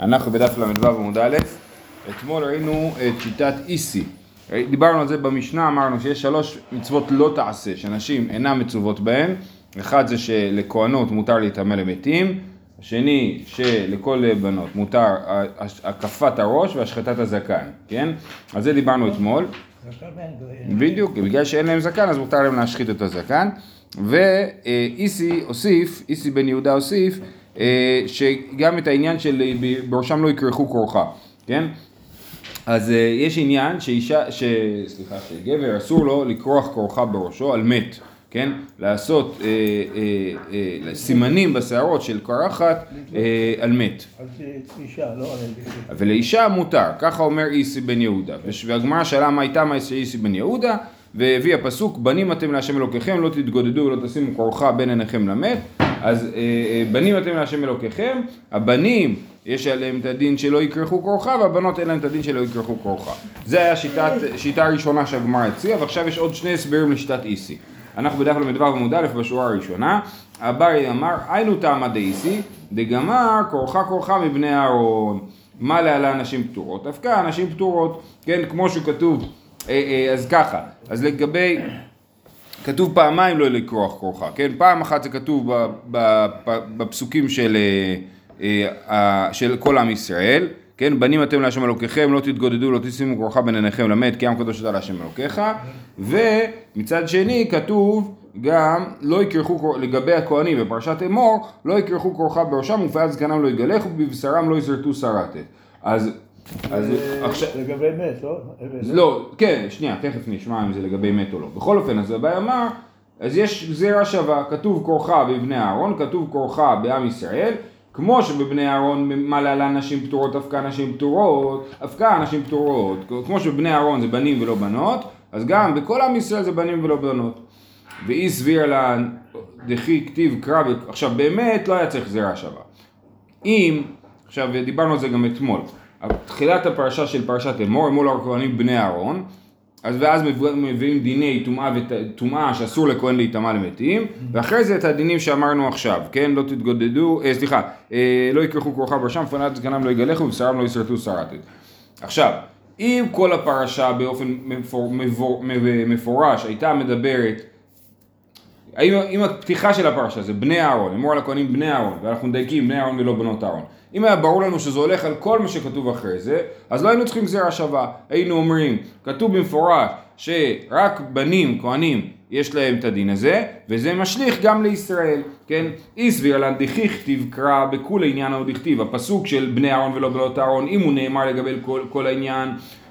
אנחנו בדף ל"ו עמוד א', אתמול ראינו את שיטת איסי. דיברנו על זה במשנה, אמרנו שיש שלוש מצוות לא תעשה, שנשים אינן מצוות בהן. אחד זה שלכהנות מותר להתאמן למתים, השני שלכל בנות מותר הקפת הראש והשחטת הזקן, כן? על זה דיברנו אתמול. בדיוק, בגלל שאין להם זקן אז מותר להם להשחית את הזקן. ואיסי הוסיף, איסי בן יהודה הוסיף שגם את העניין של בראשם לא יכרכו כורחה, כן? אז יש עניין שאישה, ש... סליחה, שגבר אסור לו לכרוך כורחה בראשו על מת, כן? לעשות אה, אה, אה, סימנים בשערות של קרחת אה, על מת. לא ולאישה מותר, ככה אומר איסי בן יהודה. והגמרא שאלה מה הייתה מה איסי בן יהודה, והביא הפסוק בנים אתם להשם אלוקיכם לא תתגודדו ולא תשימו כורחה בין עיניכם למת אז בנים אתם להשם אלוקיכם, הבנים יש עליהם את הדין שלא יכרכו כורחה והבנות אין להם את הדין שלא יכרכו כורחה. זה היה שיטת, שיטה הראשונה שהגמרא הציעה ועכשיו יש עוד שני הסברים לשיטת איסי. אנחנו בדף ל"ו עמוד א' בשורה הראשונה, אביי אמר היינו תמא דאיסי דגמר כורחה כורחה מבני אהרון מה להלן נשים פטורות? דווקא נשים פטורות, כן, כמו שכתוב אז ככה, אז לגבי, כתוב פעמיים לא לכרוך כרוכה, כן? פעם אחת זה כתוב בפסוקים של, של כל עם ישראל, כן? בנים אתם להשם אלוקיכם, לא תתגודדו, לא תשימו כרוכה בין עיניכם למת, כי עם קדוש אתה להשם אלוקיך, ומצד שני כתוב גם לא יכרכו, לגבי הכהנים בפרשת אמור, לא יכרכו כרוכה בראשם ופאת זקנם לא יגלחו ובבשרם לא יזרטו שרתת. אז אז עכשיו... לגבי מת, לא? לא, כן, שנייה, תכף נשמע אם זה לגבי מת או לא. בכל אופן, אז הבעיה אמר, אז יש גזירה שווה, כתוב כורחה בבני אהרון, כתוב כורחה בעם ישראל, כמו שבבני אהרון מה להלן נשים פטורות, אבקה נשים פטורות, אבקה נשים פטורות, כמו שבבני אהרון זה בנים ולא בנות, אז גם בכל עם ישראל זה בנים ולא בנות. ואי סביר לה דחי כתיב קרא, עכשיו באמת לא היה צריך גזירה שווה. אם, עכשיו דיברנו על זה גם אתמול, תחילת הפרשה של פרשת אמור, אמור לכהנים בני אהרון, אז ואז מביאים דיני טומאה וטומאה שאסור לכהן להיטמע למתים, ואחרי זה את הדינים שאמרנו עכשיו, כן? לא תתגודדו, אה, סליחה, אה, לא יקרחו כרוכה בראשם, פנת זקנם לא יגלחו ובשרם לא ישרטו שרתת. עכשיו, אם כל הפרשה באופן מפור, מפור, מפורש הייתה מדברת אם הפתיחה של הפרשה זה בני אהרון, אמור על הכהנים בני אהרון, ואנחנו מדייקים בני אהרון ולא בנות אהרון. אם היה ברור לנו שזה הולך על כל מה שכתוב אחרי זה, אז לא היינו צריכים גזירה שווה. היינו אומרים, כתוב במפורש שרק בנים, כהנים, יש להם את הדין הזה, וזה משליך גם לישראל, כן? איסביר לן דכיכתיב קרא בכול עניין ההוא דכתיב, הפסוק של בני אהרון ולא בנות אהרון, אם הוא נאמר לגבי כל, כל העניין,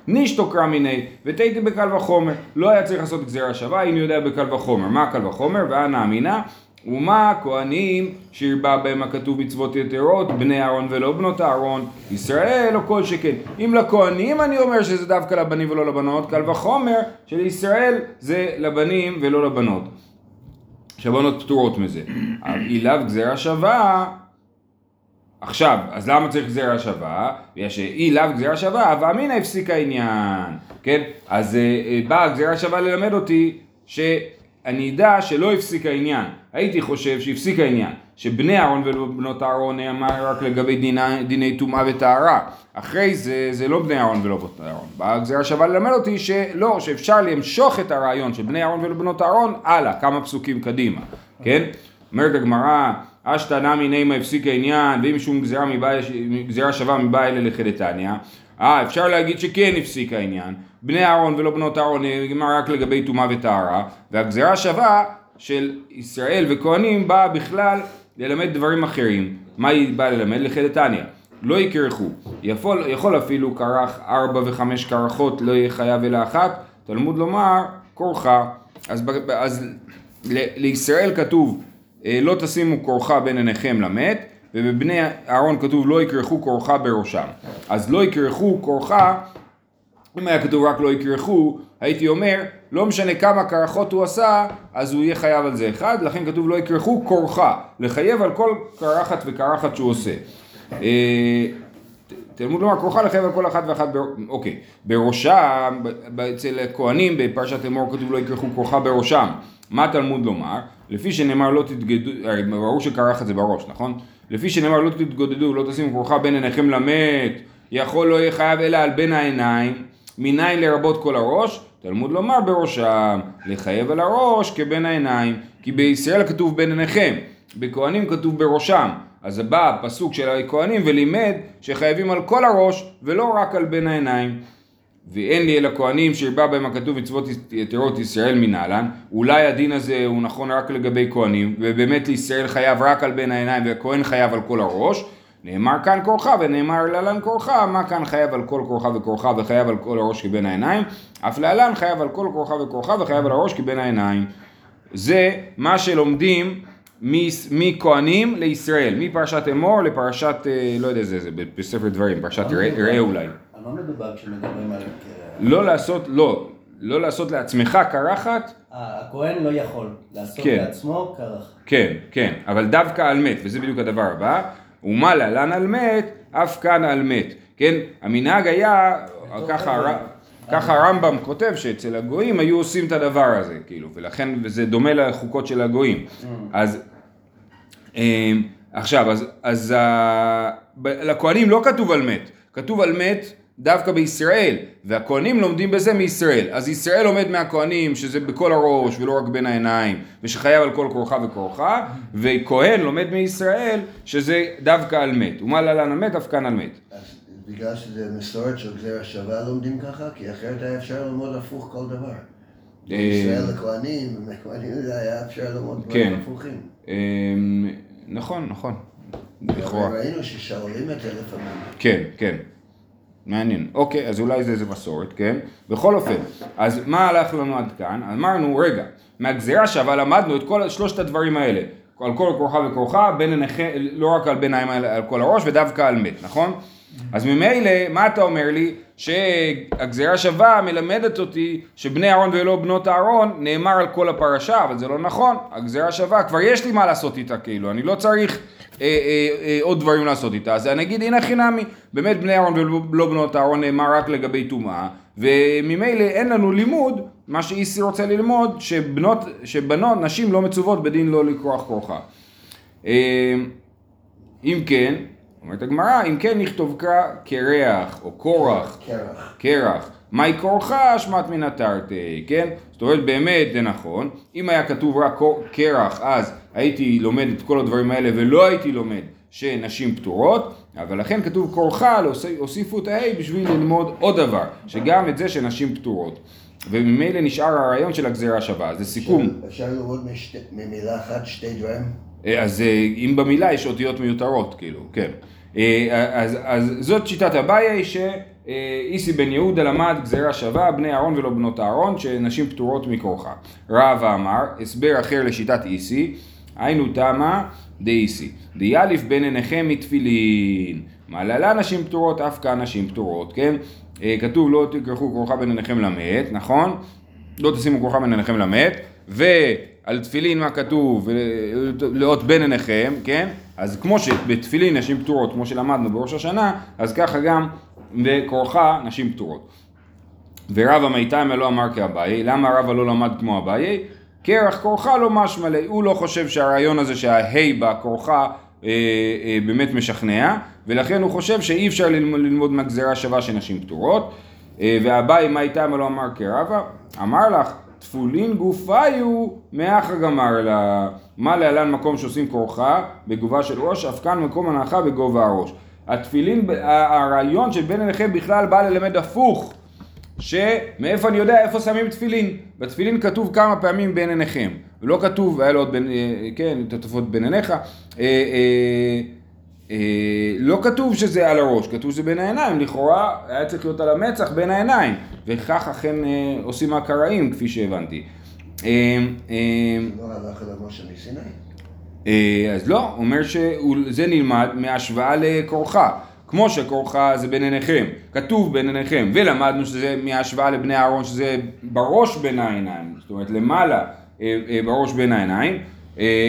נישתו קרא מיני ותהייתי בקל וחומר, לא היה צריך לעשות גזירה שווה, היינו יודע בקל וחומר, מה קל וחומר? ואנא אמינא ומה כהנים שירבה בהם הכתוב מצוות יתרות, בני אהרון ולא בנות אהרון, ישראל או כל שכן. אם לכהנים אני אומר שזה דווקא לבנים ולא לבנות, קל וחומר שלישראל זה לבנים ולא לבנות. שהבנות פטורות מזה. אילאו גזירה שווה עכשיו, אז למה צריך גזירה שווה? בגלל שאי לאו גזירה שווה, הווה אמינא הפסיק העניין, כן? אז באה גזירה שווה ללמד אותי שאני אדע שלא הפסיק העניין. הייתי חושב שהפסיק העניין, שבני אהרון ובנות אהרון נאמר רק לגבי דיני, דיני טומאה וטהרה. אחרי זה, זה לא בני אהרון ולא בנות אהרון. באה גזירה שווה ללמד אותי שלא, שאפשר למשוך את הרעיון של בני אהרון ובנות אהרון הלאה, כמה פסוקים קדימה, כן? אומרת הגמרא אשתא נמי נימה הפסיק העניין ואם שום גזירה, מבא, גזירה שווה מבא אלה לחדתניא אה אפשר להגיד שכן הפסיק העניין. בני אהרון ולא בנות אהרון נגמר רק לגבי טומאה וטהרה. והגזירה שווה של ישראל וכהנים באה בכלל ללמד דברים אחרים. מה היא באה ללמד? לחדתניא לא יכרכו יכול, יכול אפילו כרך ארבע וחמש כרכות לא יהיה חייב אלא אחת. תלמוד לומר כורחה. אז, אז לישראל כתוב לא תשימו כורחה בין עיניכם למת, ובבני אהרון כתוב לא יכרכו כורחה בראשם. אז לא יכרכו כורחה, אם היה כתוב רק לא יכרכו, הייתי אומר, לא משנה כמה קרחות הוא עשה, אז הוא יהיה חייב על זה אחד, לכן כתוב לא יכרכו כורחה, לחייב על כל קרחת וקרחת שהוא עושה. תלמוד לומר כרוכה לחייב על כל אחת ואחת, בר... אוקיי, בראשם, אצל הכהנים בפרשת אמור כתוב לא יכרכו כרוכה בראשם, מה תלמוד לומר? לפי שנאמר לא תתגדו, ברור שקרחת זה בראש, נכון? לפי שנאמר לא תתגודדו, לא תשימו כרוכה בין עיניכם למת, יכול לא יהיה חייב אלא על בין העיניים, מניין לרבות כל הראש, תלמוד לומר בראשם, לחייב על הראש כבין העיניים, כי בישראל כתוב בין עיניכם, בכהנים כתוב בראשם, אז בא הפסוק של הכהנים ולימד שחייבים על כל הראש ולא רק על בין העיניים. ואין לי אלא כהנים שהרבה בהם הכתוב מצוות יתרות ישראל מנהלן, אולי הדין הזה הוא נכון רק לגבי כהנים, ובאמת ישראל חייב רק על בין העיניים והכהן חייב על כל הראש, נאמר כאן כורחה ונאמר להלן כורחה, מה כאן חייב על כל כורחה וכורחה וחייב על כל הראש כבין העיניים, אף להלן חייב על כל כורחה וכורחה וחייב על הראש כבין העיניים. זה מה שלומדים מכהנים לישראל, מפרשת אמור לפרשת, אה, לא יודע, זה, זה בספר דברים, פרשת ראה אולי. מה מדובר כשמדברים על... לא לעשות, לא, לא לעשות לעצמך קרחת. הכהן לא יכול לעשות כן. לעצמו קרח. כן, כן, אבל דווקא על מת, וזה בדיוק הדבר הבא. ומה להלן על מת, אף כאן על מת. כן, המנהג היה, ככה, הר... ככה הרמב"ם כותב שאצל הגויים היו עושים את הדבר הזה, כאילו, ולכן, וזה דומה לחוקות של הגויים. אז, אמ, עכשיו, אז, אז ה... לכהנים לא כתוב על מת, כתוב על מת דווקא בישראל, והכהנים לומדים בזה מישראל. אז ישראל לומד מהכהנים שזה בכל הראש ולא רק בין העיניים, ושחייב על כל כורחה וכורחה, וכהן לומד מישראל שזה דווקא על מת. ומה להלן על מת, אף כאן על מת. בגלל שזה מסורת של גזירה שווה לומדים ככה? כי אחרת היה אפשר ללמוד הפוך כל דבר. אה, ישראל לכהנים, לכהנים זה היה אפשר ללמוד כן. דברים הפוכים. אמ, נכון, נכון. ראינו ששואלים את זה לפעמים. כן, כן. מעניין. אוקיי, אז אולי זה איזה מסורת, כן? בכל אופן, אז מה הלך לנו עד כאן? אמרנו, רגע, מהגזירה שווה למדנו את כל שלושת הדברים האלה. על כל כורחה וכורחה, בין עיניכם, לא רק על בין העיניים, אלא על כל הראש, ודווקא על מת, נכון? אז ממילא, מה אתה אומר לי? שהגזירה שווה מלמדת אותי שבני אהרון ולא בנות אהרון נאמר על כל הפרשה, אבל זה לא נכון. הגזירה שווה, כבר יש לי מה לעשות איתה, כאילו, אני לא צריך אה, אה, אה, עוד דברים לעשות איתה. אז אני אגיד, הנה חינמי, באמת בני אהרון ולא בנות אהרון נאמר רק לגבי טומאה, וממילא אין לנו לימוד, מה שאיסי רוצה ללמוד, שבנות, שבנות, נשים לא מצוות בדין לא לכרוח. אה, אם כן, אומרת הגמרא, אם כן נכתוב קרח או קורח, קרח. קרח, מהי כורחה אשמת מן התרתי, כן? זאת אומרת באמת זה נכון, אם היה כתוב רק קרח אז הייתי לומד את כל הדברים האלה ולא הייתי לומד שנשים פטורות, אבל לכן כתוב כורחה, הוסיפו את ה-A בשביל ללמוד עוד דבר, שגם את זה שנשים פטורות. וממילא נשאר הרעיון של הגזירה השווה, זה סיכום. אפשר משתי- ממילה אחת שתי דברים? אה, אז אה, אם במילה יש אותיות מיותרות, כאילו, כן. אה, אז, אז זאת שיטת אביי שאיסי בן יהודה למד גזירה שווה, בני אהרון ולא בנות אהרון, שנשים פטורות מכורחה. רבא אמר, הסבר אחר לשיטת איסי, היינו תמה דאיסי, דיאליף בין עיניכם מתפילין, מעללה נשים פטורות, אף כאן נשים פטורות, כן? אה, כתוב לא תכרכו כורחה בין עיניכם למת, נכון? לא תשימו כורחה בין עיניכם למת, ועל תפילין מה כתוב, לאות בין עיניכם, כן? אז כמו שבתפילין נשים פטורות, כמו שלמדנו בראש השנה, אז ככה גם בכורחה נשים פטורות. ורבא מיתמא לא אמר כאביי, למה רבא לא למד כמו אביי? קרח כורחה לא משמע ליה, הוא לא חושב שהרעיון הזה שההי בכורחה אה, אה, באמת משכנע, ולכן הוא חושב שאי אפשר ללמוד, מהגזירה שווה שנשים פטורות. אה, ואביי מה איתם לא אמר כרבא? אמר לך, תפולין גופיו מאחר גמר לה. מה להלן מקום שעושים כורחה בגובה של ראש, אף כאן מקום הנחה בגובה הראש. התפילין, הרעיון של בין עיניכם בכלל בא ללמד הפוך. שמאיפה אני יודע איפה שמים תפילין? בתפילין כתוב כמה פעמים בין עיניכם, ולא כתוב, היה לו עוד בין, אה, כן, תותפות בין עיניך, אה, אה, אה, לא כתוב שזה על הראש, כתוב שזה בין העיניים, לכאורה היה צריך להיות על המצח בין העיניים, וכך אכן אה, עושים הקראים כפי שהבנתי. אה, אה, לא? אה, אז לא, אומר שזה נלמד מהשוואה לכורחה. כמו שכורחה זה בין עיניכם, כתוב בין עיניכם, ולמדנו שזה מההשוואה לבני אהרון שזה בראש בין העיניים, זאת אומרת למעלה אה, אה, בראש בין העיניים,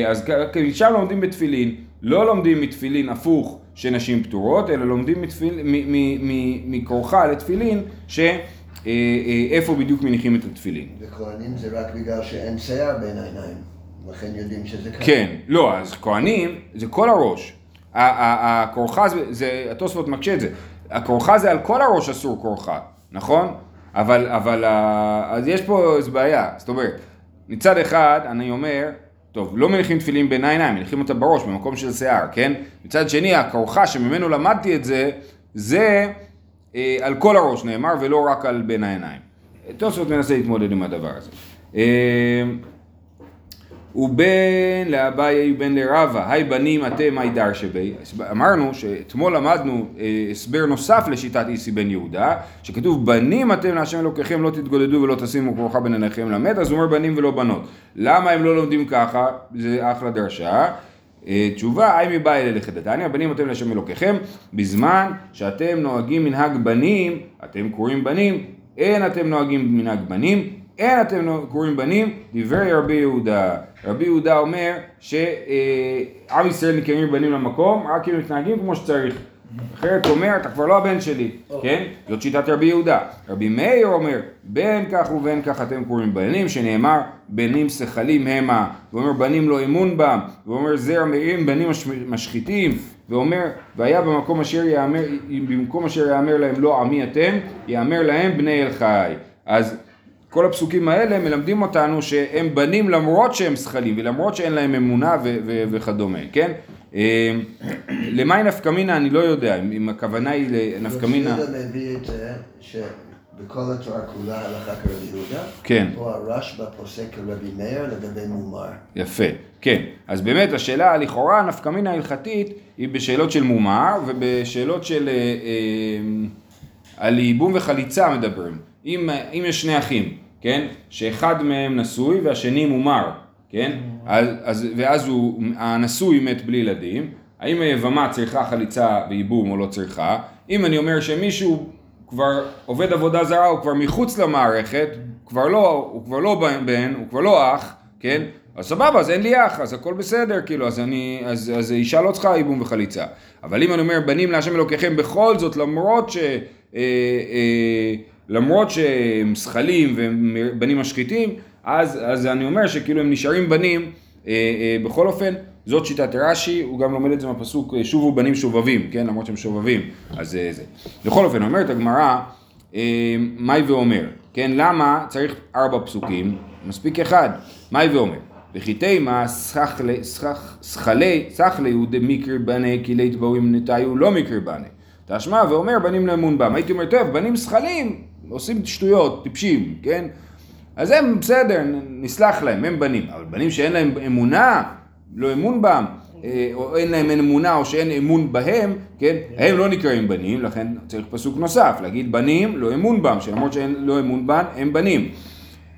אז שם לומדים בתפילין, לא לומדים מתפילין הפוך שנשים פטורות, אלא לומדים מכורחה לתפילין, שאיפה בדיוק מניחים את התפילין. וכהנים זה רק בגלל שאין שיער בין העיניים. לכן יודעים שזה ככה. כן, לא, אז כהנים זה כל הראש. הכורחה זה, התוספות מקשה את זה, הכורחה זה על כל הראש אסור כורחה, נכון? אבל, אבל, אז יש פה איזו בעיה, זאת אומרת, מצד אחד אני אומר, טוב, לא מניחים תפילין בין העיניים, מניחים אותה בראש, במקום של שיער, כן? מצד שני, הכורחה שממנו למדתי את זה, זה אה, על כל הראש נאמר, ולא רק על בין העיניים. תוספות מנסה להתמודד עם הדבר הזה. אה, ובן לאביי ובן לרבה, היי בנים אתם היי דרשבי. אמרנו שאתמול למדנו אה, הסבר נוסף לשיטת איסי בן יהודה, שכתוב בנים אתם להשם אלוקיכם לא תתגודדו ולא תשימו כרוכה בין עיניכם למת, אז הוא אומר בנים ולא בנות. למה הם לא לומדים ככה? זה אחלה דרשה. אה, תשובה, היי מבא אלה לחדתניא, בנים אתם להשם אלוקיכם, בזמן שאתם נוהגים מנהג בנים, אתם קוראים בנים, אין אתם נוהגים מנהג בנים, אין אתם נו- קוראים בנים, דברי רבי יהודה. רבי יהודה אומר שעם ישראל נקראים בנים למקום, רק אם מתנהגים כמו שצריך. אחרת אומר, אתה כבר לא הבן שלי, כן? זאת שיטת רבי יהודה. רבי מאיר אומר, בין כך ובין כך אתם קוראים בנים, שנאמר, בנים שכלים המה, ואומר, בנים לא אמון בם, ואומר, זרע מרים בנים מש- משחיתים, ואומר, והיה במקום אשר יאמר, במקום אשר יאמר להם לא עמי אתם, יאמר להם בני אל חי. אז כל הפסוקים האלה מלמדים אותנו שהם בנים למרות שהם זכלים ולמרות שאין להם אמונה ו- ו- וכדומה, כן? אה, למאי נפקא מינה אני לא יודע, אם- הכוונה היא לנפקא מינה, יהודה מביא את זה שבכל התורה כולה הלכה כרבי יהודה. כן. פה הרשב"א פוסק כרבי מאיר לגבי מומר. יפה, כן. אז באמת השאלה לכאורה נפקא מינה ההלכתית היא בשאלות של מומר ובשאלות של אה, אה, על ייבום וחליצה מדברים. אם, אם יש שני אחים, כן? שאחד מהם נשוי והשני מומר, כן? אז, אז, ואז הוא, הנשוי מת בלי ילדים, האם היבמה צריכה חליצה וייבום או לא צריכה? אם אני אומר שמישהו כבר עובד עבודה זרה, הוא כבר מחוץ למערכת, כבר לא, הוא כבר לא בן, הוא כבר לא אח, כן? אז סבבה, אז אין לי אח, אז הכל בסדר, כאילו, אז אני, אז, אז אישה לא צריכה ייבום וחליצה. אבל אם אני אומר, בנים להשם אלוקיכם בכל זאת, למרות ש... אה, אה, למרות שהם זכלים והם בנים משחיתים, אז, אז אני אומר שכאילו הם נשארים בנים, אה, אה, בכל אופן, זאת שיטת רש"י, הוא גם לומד את זה מהפסוק אה, שובו בנים שובבים, כן, למרות שהם שובבים, אז אה, זה. בכל אופן, אומרת הגמרא, אה, מאי ואומר, כן, למה צריך ארבע פסוקים, מספיק אחד, מאי ואומר, וכי תימא שכלי הוא דמיקרי בני כי לית באו אם נטעיו לא מקרי בני. תשמע ואומר בנים לאמון בם. הייתי אומר, טוב, בנים זכלים, עושים שטויות, טיפשים, כן? אז הם בסדר, נסלח להם, הם בנים. אבל בנים שאין להם אמונה, לא אמון בם, אה, או אין להם אמונה או שאין אמון בהם, כן? הם לא נקראים בנים, לכן צריך פסוק נוסף, להגיד בנים, לא אמון בם, שלמרות שאין לא אמון בם, הם בנים.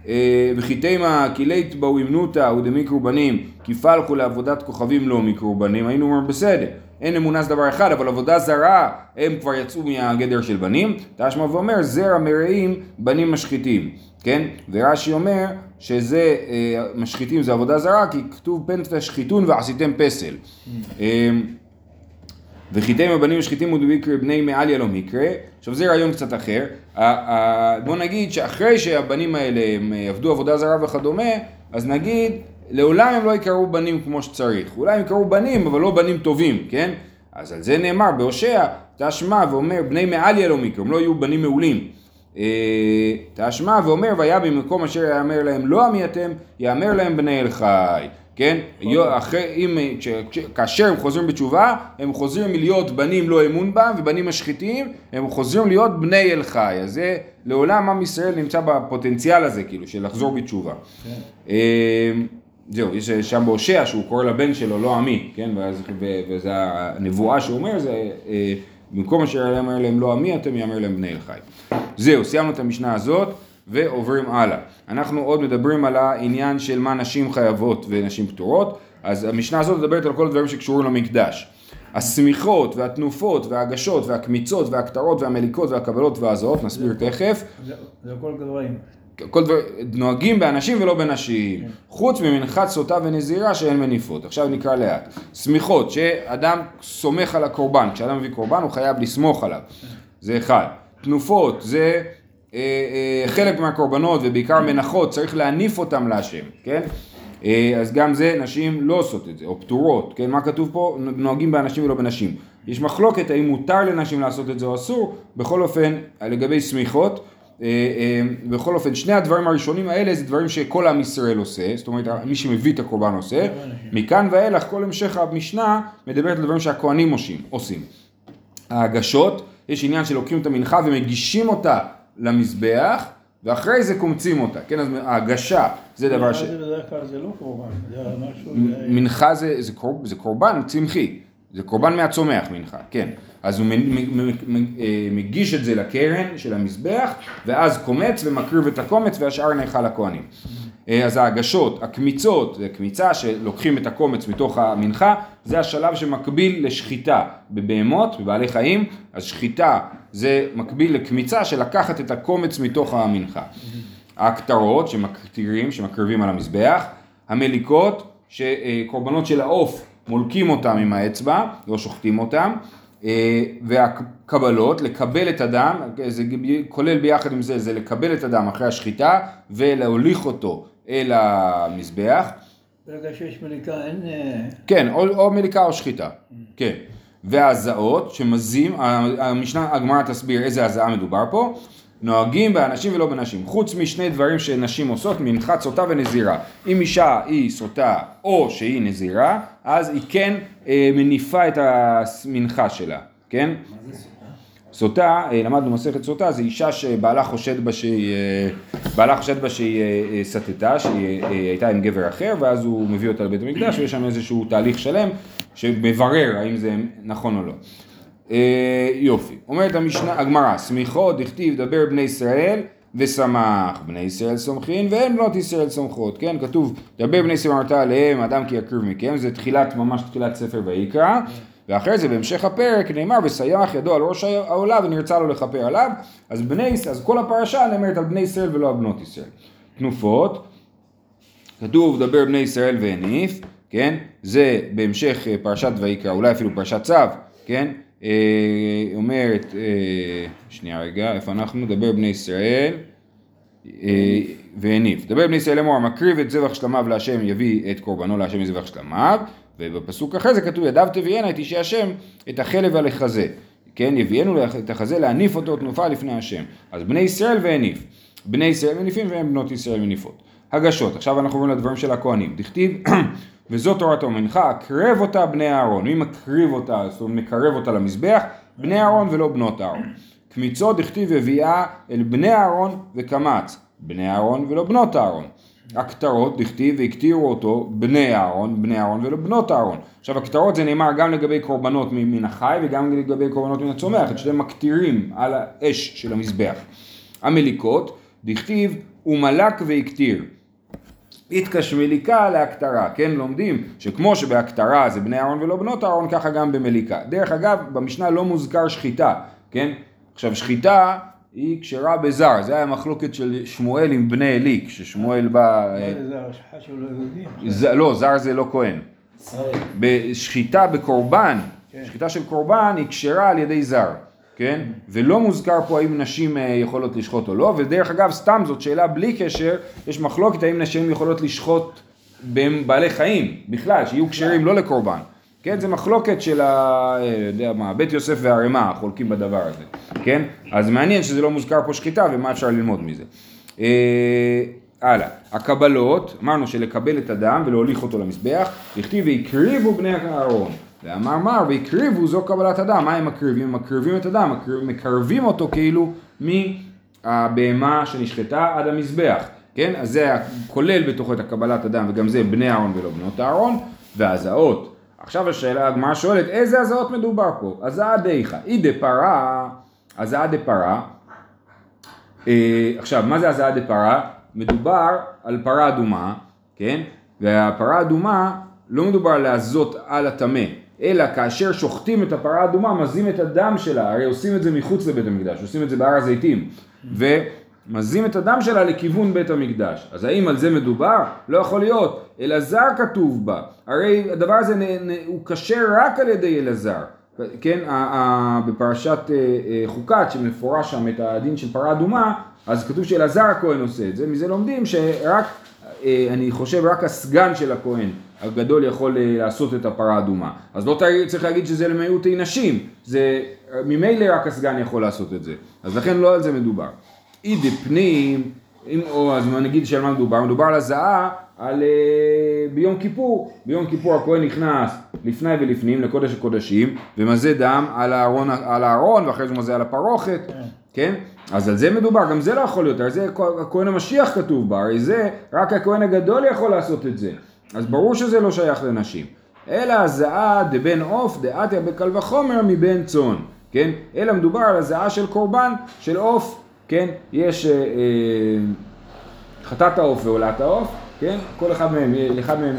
אה, וכי תימא כי לית באו ימנותא ודמיקרו בנים כי פלחו לעבודת כוכבים לא מיקרו בנים היינו אומרים בסדר אין אמונה זה דבר אחד אבל עבודה זרה הם כבר יצאו מהגדר של בנים תשמע ואומר זרע מרעים בנים משחיתים כן ורש"י אומר שזה אה, משחיתים זה עבודה זרה כי כתוב פן תשחיתון ועשיתם פסל אה, וחיתם הבנים השחיתים ודביקרי בני מעליה לא מקרה. עכשיו זה רעיון קצת אחר. בוא נגיד שאחרי שהבנים האלה הם אה, עבדו עבודה זרה וכדומה, אז נגיד לעולם הם לא יקראו בנים כמו שצריך. אולי הם יקראו בנים, אבל לא בנים טובים, כן? אז על זה נאמר בהושע, תשמע ואומר בני מעליה לא מקרה, הם לא יהיו בנים מעולים. אה, תשמע ואומר והיה במקום אשר יאמר להם לא עמי אתם, יאמר להם בני אל חי. כן? יו- אחרי, אם, כש, כש, כאשר הם חוזרים בתשובה, הם חוזרים מלהיות בנים לא אמון בם ובנים משחיתים, הם חוזרים להיות בני אל חי. אז זה לעולם עם ישראל נמצא בפוטנציאל הזה, כאילו, של לחזור בתשובה. אה, זהו, יש שם בהושע שהוא קורא לבן שלו לא עמי, כן? ואז, וזה הנבואה שהוא אומר, זה אה, במקום אשר יאמר להם לא עמי, אתם יאמר להם בני אל חי. זהו, סיימנו את המשנה הזאת. ועוברים הלאה. אנחנו עוד מדברים על העניין של מה נשים חייבות ונשים פטורות, אז המשנה הזאת מדברת על כל הדברים שקשורים למקדש. השמיכות והתנופות וההגשות והקמיצות והקטרות והמליקות והקבלות והזעות, נסביר תכף. זה הכל גברים. כל דבר, נוהגים באנשים ולא בנשים, חוץ ממנחת סוטה ונזירה שאין מניפות. עכשיו נקרא לאט. שמיכות, שאדם סומך על הקורבן, כשאדם מביא קורבן הוא חייב לסמוך עליו, זה אחד. תנופות, זה אה, אה, חלק מהקורבנות ובעיקר מנחות, צריך להניף אותם להשם, כן? אה, אז גם זה נשים לא עושות את זה, או פטורות, כן? מה כתוב פה? נוהגים באנשים ולא בנשים. יש מחלוקת האם מותר לנשים לעשות את זה או אסור, בכל אופן, לגבי שמיכות, אה, בכל אופן, שני הדברים הראשונים האלה זה דברים שכל עם ישראל עושה, זאת אומרת מי שמביא את הקורבן עושה, מכאן ואילך כל המשך המשנה מדברת על דברים שהכוהנים עושים. עושים. ההגשות, יש עניין שלוקחים את המנחה ומגישים אותה למזבח, ואחרי זה קומצים אותה, כן, אז ההגשה זה דבר ש... זה בדרך כלל זה לא קורבן, זה משהו... זה- מנחה זה, זה, קור, זה קורבן צמחי, זה קורבן מהצומח מנחה, כן. אז הוא אה, מגיש את זה לקרן של המזבח, ואז קומץ ומקריב את הקומץ והשאר נאכל לכהנים. אה, אז ההגשות, הקמיצות, זה קמיצה שלוקחים את הקומץ מתוך המנחה, זה השלב שמקביל לשחיטה בבהמות, בבעלי חיים, אז שחיטה זה מקביל לקמיצה של לקחת את הקומץ מתוך המנחה. ההקטרות שמקטירים, שמקריבים על המזבח, המליקות, שקורבנות של העוף מולקים אותם עם האצבע, לא שוחטים אותם, והקבלות, לקבל את הדם, זה כולל ביחד עם זה, זה לקבל את הדם אחרי השחיטה ולהוליך אותו אל המזבח, ברגע שיש מליקה אין... אה, כן, או, או מליקה או שחיטה, כן. והזעות שמזים, המשנה, הגמרא תסביר איזה הזעה מדובר פה, נוהגים באנשים ולא בנשים, חוץ משני דברים שנשים עושות, מנחת סוטה ונזירה. אם אישה היא סוטה או שהיא נזירה, אז היא כן אה, מניפה את המנחה שלה, כן? מה זה סוטה? סוטה, אה, למדנו מסכת סוטה, זה אישה שבעלה חושד בה שהיא, אה, חושד בה שהיא אה, אה, סטתה, שהיא אה, הייתה עם גבר אחר, ואז הוא מביא אותה לבית המקדש, ויש שם איזשהו תהליך שלם שמברר האם זה נכון או לא. אה, יופי, אומרת המשנה, הגמרא, סמיכות, דכתיב, דבר בני ישראל ושמח, בני ישראל סומכין ואין בנות ישראל סומכות, כן, כתוב, דבר בני ישראל אמרת עליהם, אדם כי יקריב מכם, זה תחילת, ממש תחילת ספר ויקרא, ואחרי זה בהמשך הפרק נאמר וסייח ידו על ראש העולה ונרצה לו לכפר עליו, אז בני, אז כל הפרשה נאמרת על בני ישראל ולא על בנות ישראל. תנופות, כתוב דבר בני ישראל והניף, כן? זה בהמשך אה, פרשת ויקרא, אולי אפילו פרשת צו, כן? אה, אומרת, אה, שנייה רגע, איפה אנחנו? דבר בני ישראל אה, והניף. דבר בני ישראל לאמור, מקריב את זבח שלמיו להשם יביא את קורבנו להשם מזבח שלמיו, ובפסוק אחרי זה כתוב ידיו תביאנה את אישי השם את החלב על החזה. כן, יביאנו את החזה להניף אותו תנופה לפני השם. אז בני ישראל והניף. בני ישראל מניפים והם בנות ישראל מניפות. הגשות, עכשיו אנחנו עוברים לדברים של הכהנים. דכתיב, וזאת תורת המנחה, הקרב אותה בני אהרון. מי מקריב אותה, זאת אומרת מקרב אותה למזבח? בני אהרון ולא בנות אהרון. קמיצות דכתיב הביאה אל בני אהרון וקמץ. בני אהרון ולא בנות אהרון. הכתרות דכתיב והקטירו אותו בני אהרון, בני אהרון ולא בנות אהרון. עכשיו הכתרות זה נאמר גם לגבי קורבנות מן החי וגם לגבי קורבנות מן הצומח, את שניהם מקטירים על האש של המזבח. המליקות, דכתיב ומלק והקטיר. איתקש מליקה להקטרה, כן לומדים שכמו שבהקטרה זה בני אהרון ולא בנות אהרון, ככה גם במליקה. דרך אגב, במשנה לא מוזכר שחיטה, כן? עכשיו שחיטה היא כשרה בזר, זה היה מחלוקת של שמואל עם בני עלי, כששמואל בא... אה, זה השחת של היהודים. ז- לא, זר זה לא כהן. ישראל. בשחיטה בקורבן, כן. שחיטה של קורבן היא כשרה על ידי זר, כן? ולא מוזכר פה האם נשים אה, יכולות לשחוט או לא, ודרך אגב, סתם זאת שאלה בלי קשר, יש מחלוקת האם נשים יכולות לשחוט בעלי חיים, בכלל, שיהיו כשרים לא לקורבן. כן, זה מחלוקת של ה... אה, יודע מה, בית יוסף והערימה חולקים בדבר הזה, כן? אז מעניין שזה לא מוזכר פה שחיטה ומה אפשר ללמוד מזה. אה, הלאה, הקבלות, אמרנו שלקבל את הדם ולהוליך אותו למזבח, הכתיב והקריבו בני אהרון. ואמר מר והקריבו זו קבלת הדם, מה הם מקריבים? הם מקריבים את מקריב- מקרבים אותו כאילו מהבהמה שנשחטה עד המזבח, כן? אז זה כולל בתוכו את הקבלת הדם וגם זה בני אהרון ולא בנות אהרון, והזעות. עכשיו השאלה, הגמרא שואלת, איזה הזעות מדובר פה? הזעה דאיכא, אי דפרה, הזעה דפרה, אה, עכשיו, מה זה הזעה דפרה? מדובר על פרה אדומה, כן? והפרה האדומה, לא מדובר על להזות על הטמא, אלא כאשר שוחטים את הפרה האדומה, מזים את הדם שלה, הרי עושים את זה מחוץ לבית המקדש, עושים את זה בהר הזיתים, ומזים את הדם שלה לכיוון בית המקדש. אז האם על זה מדובר? לא יכול להיות. אלעזר כתוב בה, הרי הדבר הזה נ, נ, הוא כשר רק על ידי אלעזר. כן, ה- ה- בפרשת אה, אה, חוקת שמפורש שם את הדין של פרה אדומה, אז כתוב שאלעזר הכהן עושה את זה, מזה לומדים שרק אה, אני חושב רק הסגן של הכהן הגדול יכול אה, לעשות את הפרה האדומה. אז לא צריך להגיד שזה למיעוטי נשים, זה ממילא רק הסגן יכול לעשות את זה. אז לכן לא על זה מדובר. אי דפנים, אם, או אז נגיד שעל מה מדובר, מדובר על הזעה על, אה, ביום כיפור, ביום כיפור הכהן נכנס לפני ולפנים לקודש הקודשים ומזה דם על הארון, על הארון ואחרי זה מזה על הפרוכת, כן? אז על זה מדובר, גם זה לא יכול להיות, הרי זה הכהן המשיח כתוב בה, הרי זה רק הכהן הגדול יכול לעשות את זה, אז ברור שזה לא שייך לנשים. אלא הזעה דבן עוף דעתיה בקל וחומר מבן צאן, כן? אלא מדובר על הזעה של קורבן, של עוף, כן? יש אה, אה, חטאת העוף ועולת העוף, כן? כל אחד מהם, לאחד מהם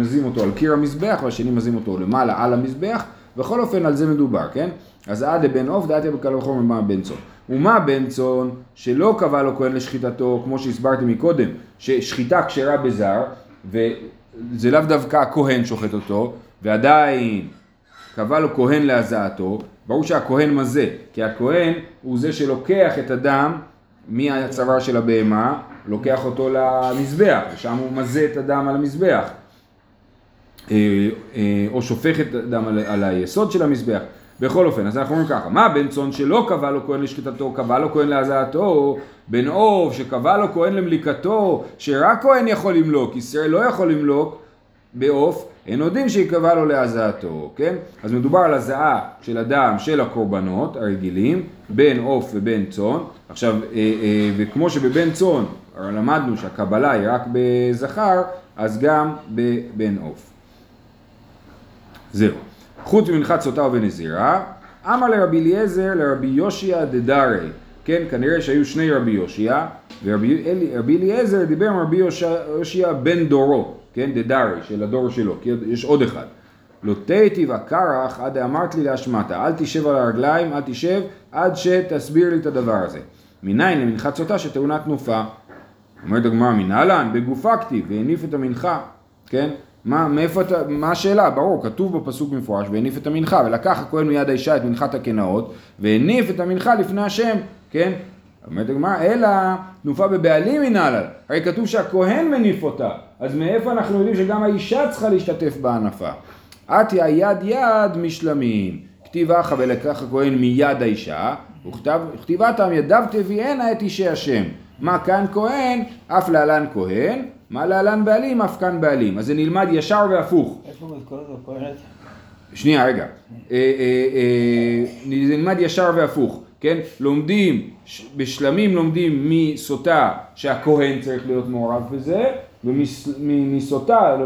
מזים אותו על קיר המזבח והשני מזים אותו למעלה על המזבח, בכל אופן על זה מדובר, כן? אז עד בן עוף דעתיה בקל וחומר מה בן צאן. ומה בן צאן שלא קבע לו כהן לשחיטתו, כמו שהסברתי מקודם, ששחיטה כשרה בזר, וזה לאו דווקא הכהן שוחט אותו, ועדיין קבע לו כהן להזעתו, ברור שהכהן מזה, כי הכהן הוא זה שלוקח את הדם מהצוואר של הבהמה, לוקח אותו למזבח, ושם הוא מזה את הדם על המזבח. אה, אה, או שופך את הדם על, על היסוד של המזבח. בכל אופן, אז אנחנו אומרים ככה, מה בן צאן שלא קבע לו כהן לשחיטתו, קבע לו כהן להזעתו, בן עוף שקבע לו כהן למליקתו, שרק כהן יכול למלוק, ישראל לא יכול למלוק בעוף, אין יודעים שיקבע לו להזעתו, כן? אז מדובר על הזעה של הדם של הקורבנות הרגילים, בין עוף ובין צאן. עכשיו, אה, אה, וכמו שבבן צאן למדנו שהקבלה היא רק בזכר, אז גם בבן עוף. זהו. חוץ ממנחת סוטה ונזירה, אמר לרבי אליעזר לרבי יושיע דדרי, כן, כנראה שהיו שני רבי יושיע, ורבי אלי- רבי אליעזר דיבר עם רבי יושיע בן דורו, כן, דדרי, של הדור שלו, כי יש עוד אחד. לא תיטיב הקרח עד אמרת לי להשמטה, אל תשב על הרגליים, אל תשב, עד שתסביר לי את הדבר הזה. מניין למנחת סוטה שטעונה תנופה? אומרת הגמרא מנהלן, בגופה כתיב, והניף את המנחה, כן? מה, מאיפה אתה, מה השאלה? ברור, כתוב בפסוק מפורש, והניף את המנחה, ולקח הכהן מיד האישה את מנחת הקנאות, והניף את המנחה לפני השם, כן? אומרת הגמרא, אלא תנופה בבעלים מנהלן, הרי כתוב שהכהן מניף אותה, אז מאיפה אנחנו יודעים שגם האישה צריכה להשתתף בהנפה? עטיה יד יד משלמים, כתיב אחא ולקח הכהן מיד האישה, וכתיבתם ידיו תביאנה את אישי השם. מה כאן כהן, אף להלן כהן, מה להלן בעלים, אף כאן בעלים. אז זה נלמד ישר והפוך. איפה? שנייה, רגע. אה, אה, אה, זה נלמד ישר והפוך, כן? לומדים, בשלמים לומדים מסוטה שהכהן צריך להיות מעורב בזה, ומסוטה,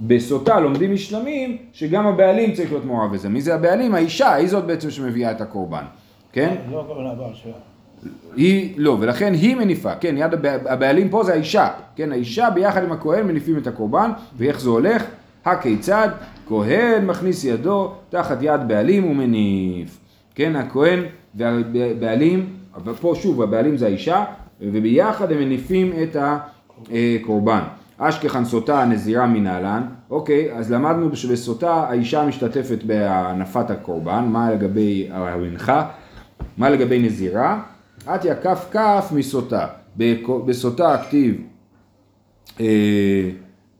בסוטה לומדים משלמים שגם הבעלים צריך להיות מעורב בזה. מי זה הבעלים? האישה, היא זאת בעצם שמביאה את הקורבן, כן? לא הכוונה בר שלה. היא, לא, ולכן היא מניפה, כן, יד הבע, הבעלים פה זה האישה, כן, האישה ביחד עם הכהן מניפים את הקורבן, ואיך זה הולך? הכיצד? כהן מכניס ידו תחת יד בעלים ומניף, כן, הכהן והבעלים, אבל פה שוב, הבעלים זה האישה, וביחד הם מניפים את הקורבן. אשכחן סוטה נזירה מנהלן, אוקיי, אז למדנו שבסוטה האישה משתתפת בהנפת הקורבן, מה לגבי המנחה? מה לגבי נזירה? עטיה כף כף מסוטה. בסוטה הכתיב, אה,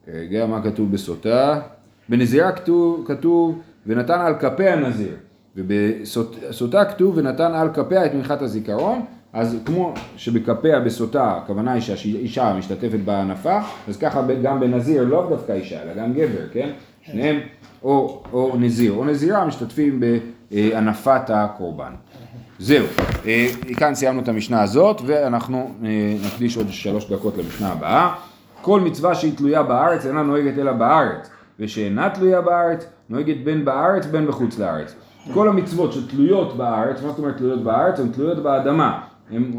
רגע, מה כתוב בסוטה? בנזירה כתוב, כתוב ונתן על כפי הנזיר. ובסוטה כתוב ונתן על כפיה את מנחת הזיכרון, אז כמו שבכפיה בסוטה, הכוונה היא שהאישה משתתפת בהנפה, אז ככה גם בנזיר, לא דווקא אישה, אלא גם גבר, כן? שניהם או, או נזיר או נזירה משתתפים בהנפת הקורבן. זהו, אה, כאן סיימנו את המשנה הזאת ואנחנו אה, נקדיש עוד שלוש דקות למשנה הבאה. כל מצווה שהיא תלויה בארץ אינה נוהגת אלא בארץ, ושאינה תלויה בארץ נוהגת בין בארץ בין בחוץ לארץ. כל המצוות שתלויות בארץ, מה זאת אומרת תלויות בארץ? הן תלויות באדמה, הן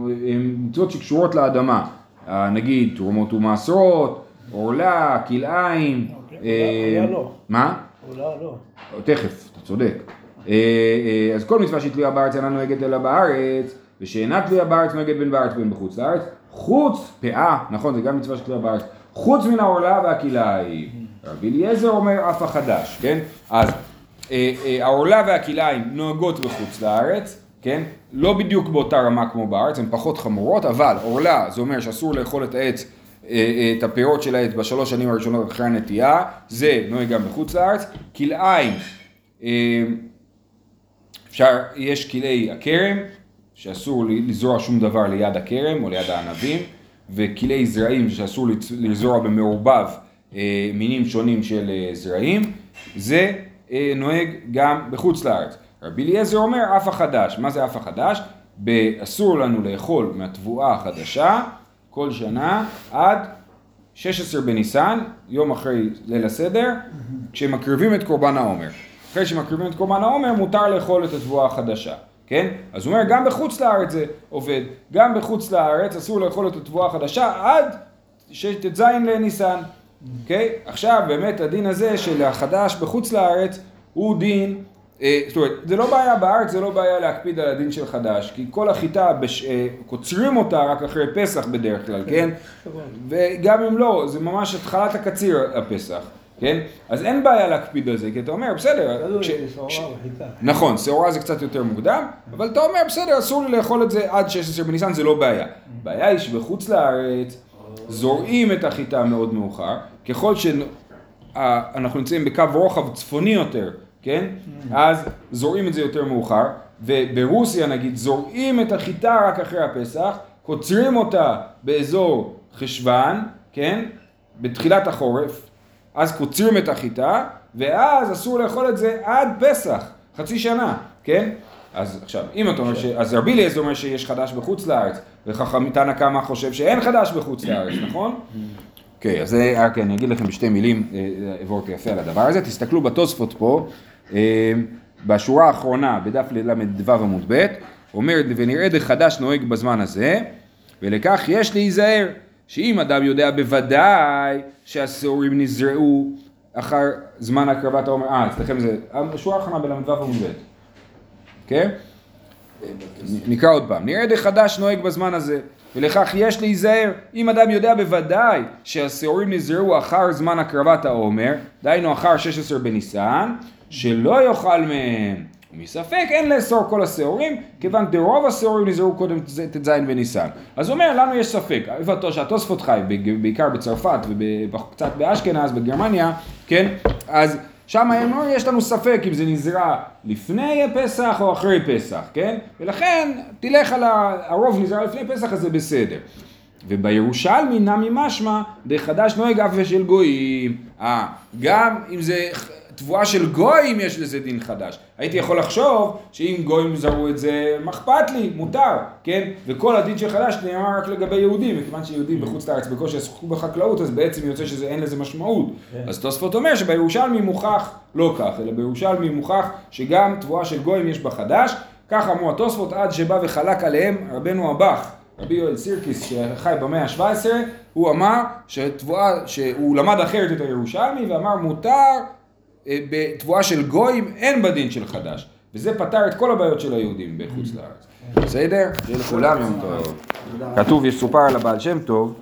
מצוות שקשורות לאדמה, אה, נגיד תרומות ומעשרות, עורלה, כלאיים, אה, עורלה לא. אולי לא. תכף, אתה צודק. אה, אה, אז כל מצווה שהיא תלויה בארץ אינה נוהגת אלא בארץ, ושאינה תלויה בארץ נוהגת בין בארץ ובין בחוץ לארץ, חוץ, פאה, נכון, זה גם מצווה שתלויה בארץ, חוץ מן העורלה והכלאיים. רבי אליעזר אומר אף החדש, כן? אז אה, העורלה והכלאיים נוהגות בחוץ לארץ, כן? לא בדיוק באותה רמה כמו בארץ, הן פחות חמורות, אבל עורלה זה אומר שאסור לאכול את העץ את הפירות של העץ בשלוש שנים הראשונות אחרי הנטיעה, זה נוהג גם בחוץ לארץ. כלאיים, אפשר, יש כלאי הכרם, שאסור לזרוע שום דבר ליד הכרם או ליד הענבים, וכלאי זרעים שאסור לזרוע במעורבב אה, מינים שונים של אה, זרעים, זה אה, נוהג גם בחוץ לארץ. רבי אליעזר אומר אף החדש, מה זה אף החדש? אסור לנו לאכול מהתבואה החדשה כל שנה עד 16 בניסן, יום אחרי ליל הסדר, כשמקריבים את קורבן העומר. אחרי שמקריבים את קורבן העומר מותר לאכול את התבואה החדשה, כן? אז הוא אומר גם בחוץ לארץ זה עובד, גם בחוץ לארץ אסור לאכול את התבואה החדשה עד ט"ז לניסן, אוקיי? עכשיו באמת הדין הזה של החדש בחוץ לארץ הוא דין, אה, זאת אומרת, זה לא בעיה בארץ, זה לא בעיה להקפיד על הדין של חדש, כי כל החיטה, בש, אה, קוצרים אותה רק אחרי פסח בדרך כלל, כן? וגם אם לא, זה ממש התחלת הקציר הפסח, כן? אז אין בעיה להקפיד על זה, כי אתה אומר, בסדר, כש- וחיטה. נכון, שעורה זה קצת יותר מוקדם, אבל אתה אומר, בסדר, אסור לי לאכול את זה עד 16 בניסן, זה לא בעיה. הבעיה היא שבחוץ לארץ זורעים את החיטה מאוד מאוחר, ככל שאנחנו נמצאים בקו רוחב צפוני יותר, כן? אז זורעים את זה יותר מאוחר, וברוסיה נגיד זורעים את החיטה רק אחרי הפסח, קוצרים אותה באזור חשוון, כן? בתחילת החורף, אז קוצרים את החיטה, ואז אסור לאכול את זה עד פסח, חצי שנה, כן? אז עכשיו, אם אתה אומר ש... אז רבי אליעזר אומר שיש חדש בחוץ לארץ, וחכם תנא קמא חושב שאין חדש בחוץ לארץ, נכון? אוקיי, אז זה רק אני אגיד לכם בשתי מילים, אה, אעבור יפה על הדבר הזה, תסתכלו בתוספות פה, אה, בשורה האחרונה, בדף ל"ו עמוד ב', אומר, ונראה דחדש נוהג בזמן הזה, ולכך יש להיזהר, שאם אדם יודע בוודאי שהשעורים נזרעו אחר זמן הקרבת העומר, אה, אצלכם זה, השורה האחרונה בל"ו עמוד ב', כן? נקרא עוד פעם, נראה דחדש נוהג בזמן הזה, ולכך יש להיזהר, אם אדם יודע בוודאי שהשעורים נזרעו אחר זמן הקרבת העומר, דהיינו אחר 16 בניסן, שלא יאכל מהם. ומספק אין לאסור כל השעורים, כיוון דרוב השעורים נזרעו קודם ט"ז בניסן. אז הוא אומר, לנו יש ספק, איפה שהתוספות חי, בעיקר בצרפת וקצת באשכנז, בגרמניה, כן? אז שם הם אומרים, יש לנו ספק אם זה נזרע לפני פסח או אחרי פסח, כן? ולכן, תלך על. הרוב נזרע לפני פסח, אז זה בסדר. ובירושלמי נמי משמע, דחדש נוהג אף ושל גויים. אה, גם אם זה תבואה של גויים יש לזה דין חדש. הייתי יכול לחשוב שאם גויים זרעו את זה, מה אכפת לי, מותר, כן? וכל הדין של חדש נאמר רק לגבי יהודים, מכיוון שיהודים בחוץ לארץ בקושי עסקו בחקלאות, אז בעצם יוצא שאין לזה משמעות. אז תוספות אומר שבירושלמי מוכח לא כך, אלא בירושלמי מוכח שגם תבואה של גויים יש בה חדש, כך אמרו התוספות עד שבא וחלק עליהם רבנו הבח. רבי יואל סירקיס שחי במאה ה-17, הוא אמר שתבואה, שהוא למד אחרת את הירושלמי ואמר מותר בתבואה של גויים אין בדין של חדש. וזה פתר את כל הבעיות של היהודים בחוץ לארץ. בסדר? שיהיה לכולם יום טוב. כתוב, יש סופר על הבעל שם טוב.